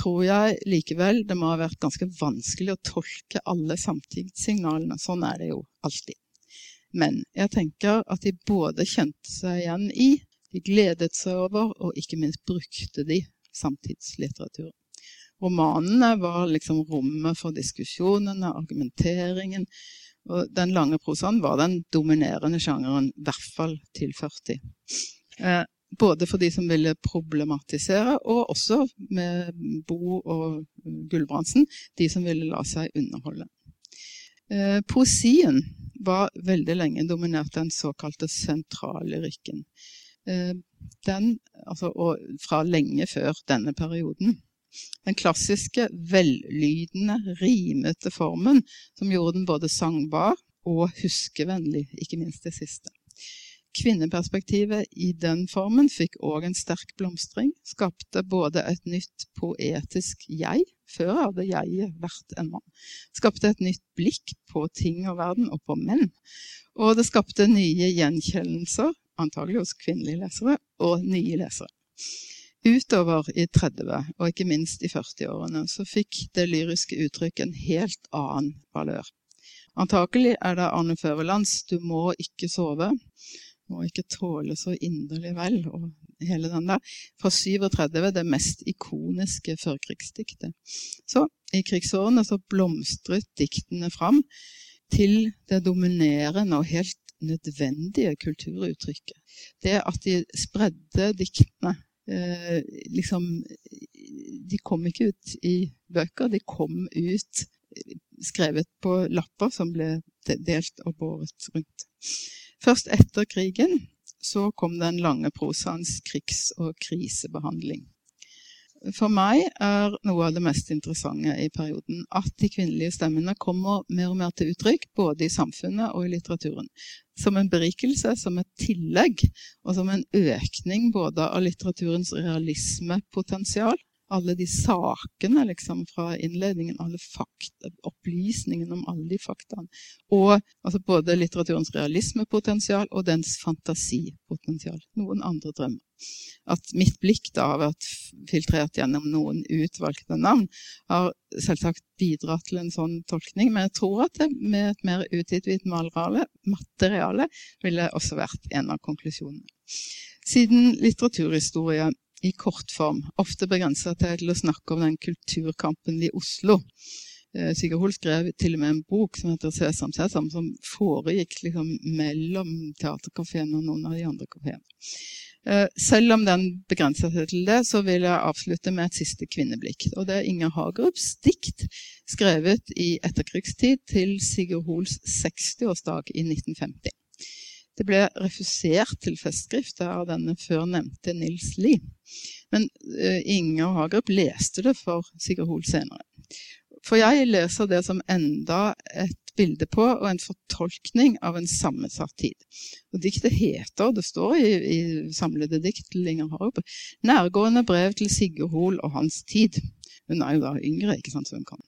tror jeg likevel det må ha vært ganske vanskelig å tolke alle samtidssignalene. Sånn er det jo alltid. Men jeg tenker at de både kjente seg igjen i, de gledet seg over, og ikke minst brukte de samtidslitteraturen. Romanene var liksom rommet for diskusjonene, argumenteringen. Og den lange prosaen var den dominerende sjangeren, i hvert fall til 40. Eh, både for de som ville problematisere, og også med Bo og Gulbrandsen, de som ville la seg underholde. Eh, poesien var veldig lenge dominert den såkalte sentrallyrikken. Eh, den, altså, og fra lenge før denne perioden. Den klassiske, vellydende, rimete formen som gjorde den både sangbar og huskevennlig, ikke minst det siste. Kvinneperspektivet i den formen fikk òg en sterk blomstring. Skapte både et nytt poetisk jeg, før hadde jeg vært en mann. Skapte et nytt blikk på ting og verden, og på menn. Og det skapte nye gjenkjennelser, antagelig hos kvinnelige lesere, og nye lesere. Utover i 30- og ikke minst i 40-årene så fikk det lyriske uttrykket en helt annen valør. Antakelig er det Arne Førelands 'Du må ikke sove' må ikke tåle så inderlig vel, og hele den der. Fra 37, det mest ikoniske førkrigsdiktet. Så i krigsårene så blomstret diktene fram til det dominerende og helt nødvendige kulturuttrykket. Det at de spredde diktene eh, liksom De kom ikke ut i bøker, de kom ut skrevet på lapper som ble delt og båret rundt. Først etter krigen så kom den lange prosaens krigs- og krisebehandling. For meg er noe av det mest interessante i perioden at de kvinnelige stemmene kommer mer og mer til uttrykk, både i samfunnet og i litteraturen. Som en berikelse, som et tillegg, og som en økning både av litteraturens realismepotensial alle de sakene liksom, fra innledningen, alle fakta, opplysningene om alle de faktaene. Og altså, både litteraturens realismepotensial og dens fantasipotensial. Noen andre drømmer. At mitt blikk da har vært filtrert gjennom noen utvalgte navn, har selvsagt bidratt til en sånn tolkning, men jeg tror at det med et mer utvidet materiale ville også vært en av konklusjonene. Siden litteraturhistorie i kortform, ofte begrensa til å snakke om den kulturkampen i Oslo. Eh, Sigurd Hoel skrev til og med en bok som heter 'Sesam Sesam', som foregikk liksom mellom teaterkafeen og noen av de andre kafeene. Eh, selv om den begrenser seg til det, så vil jeg avslutte med et siste kvinneblikk. Og det er Inger Hagerups dikt, skrevet i etterkrigstid til Sigurd Hoels 60-årsdag i 1950. Det ble refusert til festskrift av denne før Nils Lie. Men uh, Inger Hagerup leste det for Sigurd Hoel senere. For jeg leser det som enda et bilde på og en fortolkning av en sammensatt tid. Og Diktet heter, det står i, i samlede dikt til Inger Hagerup, 'Nærgående brev til Sigurd Hoel og hans tid'. Hun er jo da yngre, ikke sant, så hun kan.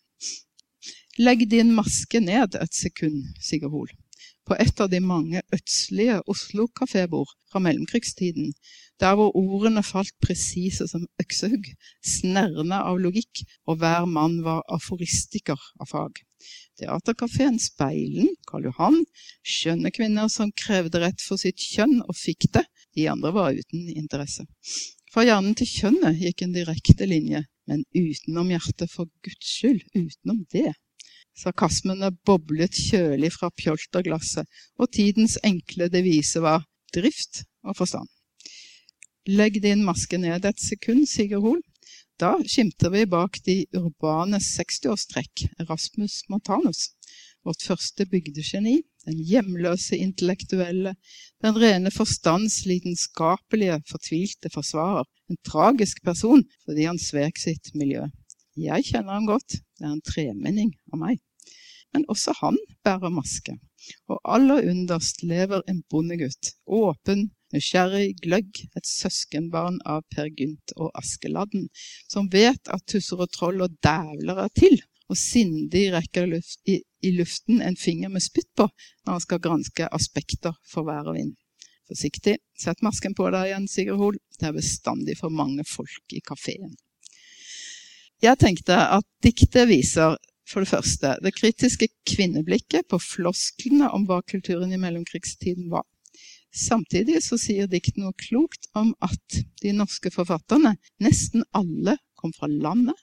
Legg din maske ned et sekund, Sigurd Hoel på et av de mange ødslige Oslo-kafébord fra mellomkrigstiden, der hvor ordene falt presise som øksehugg, snerrende av logikk, og hver mann var aforistiker av fag. Teaterkafeen Speilen, Karl Johan, skjønne kvinner som krevde rett for sitt kjønn og fikk det, de andre var uten interesse. Fra hjernen til kjønnet gikk en direkte linje, men utenom hjertet, for Guds skyld, utenom det. Sarkasmene boblet kjølig fra pjolterglasset, og tidens enkle devise var drift og forstand. Legg din maske ned et sekund, Sigurd Hoel. Da skimter vi bak de urbane 60-årstrekk Erasmus Montanus, vårt første bygdegeni, den hjemløse intellektuelle, den rene forstands lidenskapelige, fortvilte forsvarer, en tragisk person fordi han svek sitt miljø. Jeg kjenner ham godt, det er en tremenning av meg. Men også han bærer maske. Og aller underst lever en bondegutt, åpen, nysgjerrig, gløgg, et søskenbarn av Per Gynt og Askeladden, som vet at tusser og troll og dævler er til, og sindig rekker luft, i, i, luften en finger med spytt på når han skal granske aspekter for vær og vind. Forsiktig, sett masken på deg igjen, Sigurd Hoel, det er bestandig for mange folk i kafeen. Jeg tenkte at diktet viser for det første det kritiske kvinneblikket på flosklene om hva kulturen i mellomkrigstiden var. Samtidig så sier diktet noe klokt om at de norske forfatterne, nesten alle, kom fra landet,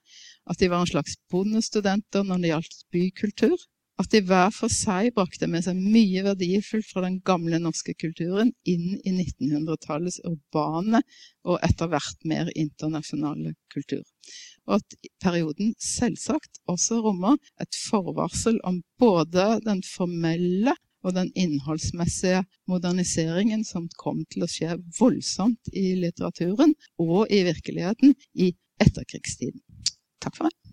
at de var en slags bondestudenter når det gjaldt bykultur, at de hver for seg brakte med seg mye verdifullt fra den gamle norske kulturen inn i 1900-tallets urbane og etter hvert mer internasjonale kultur. Og at perioden selvsagt også rommer et forvarsel om både den formelle og den innholdsmessige moderniseringen som kom til å skje voldsomt i litteraturen og i virkeligheten i etterkrigstiden. Takk for meg.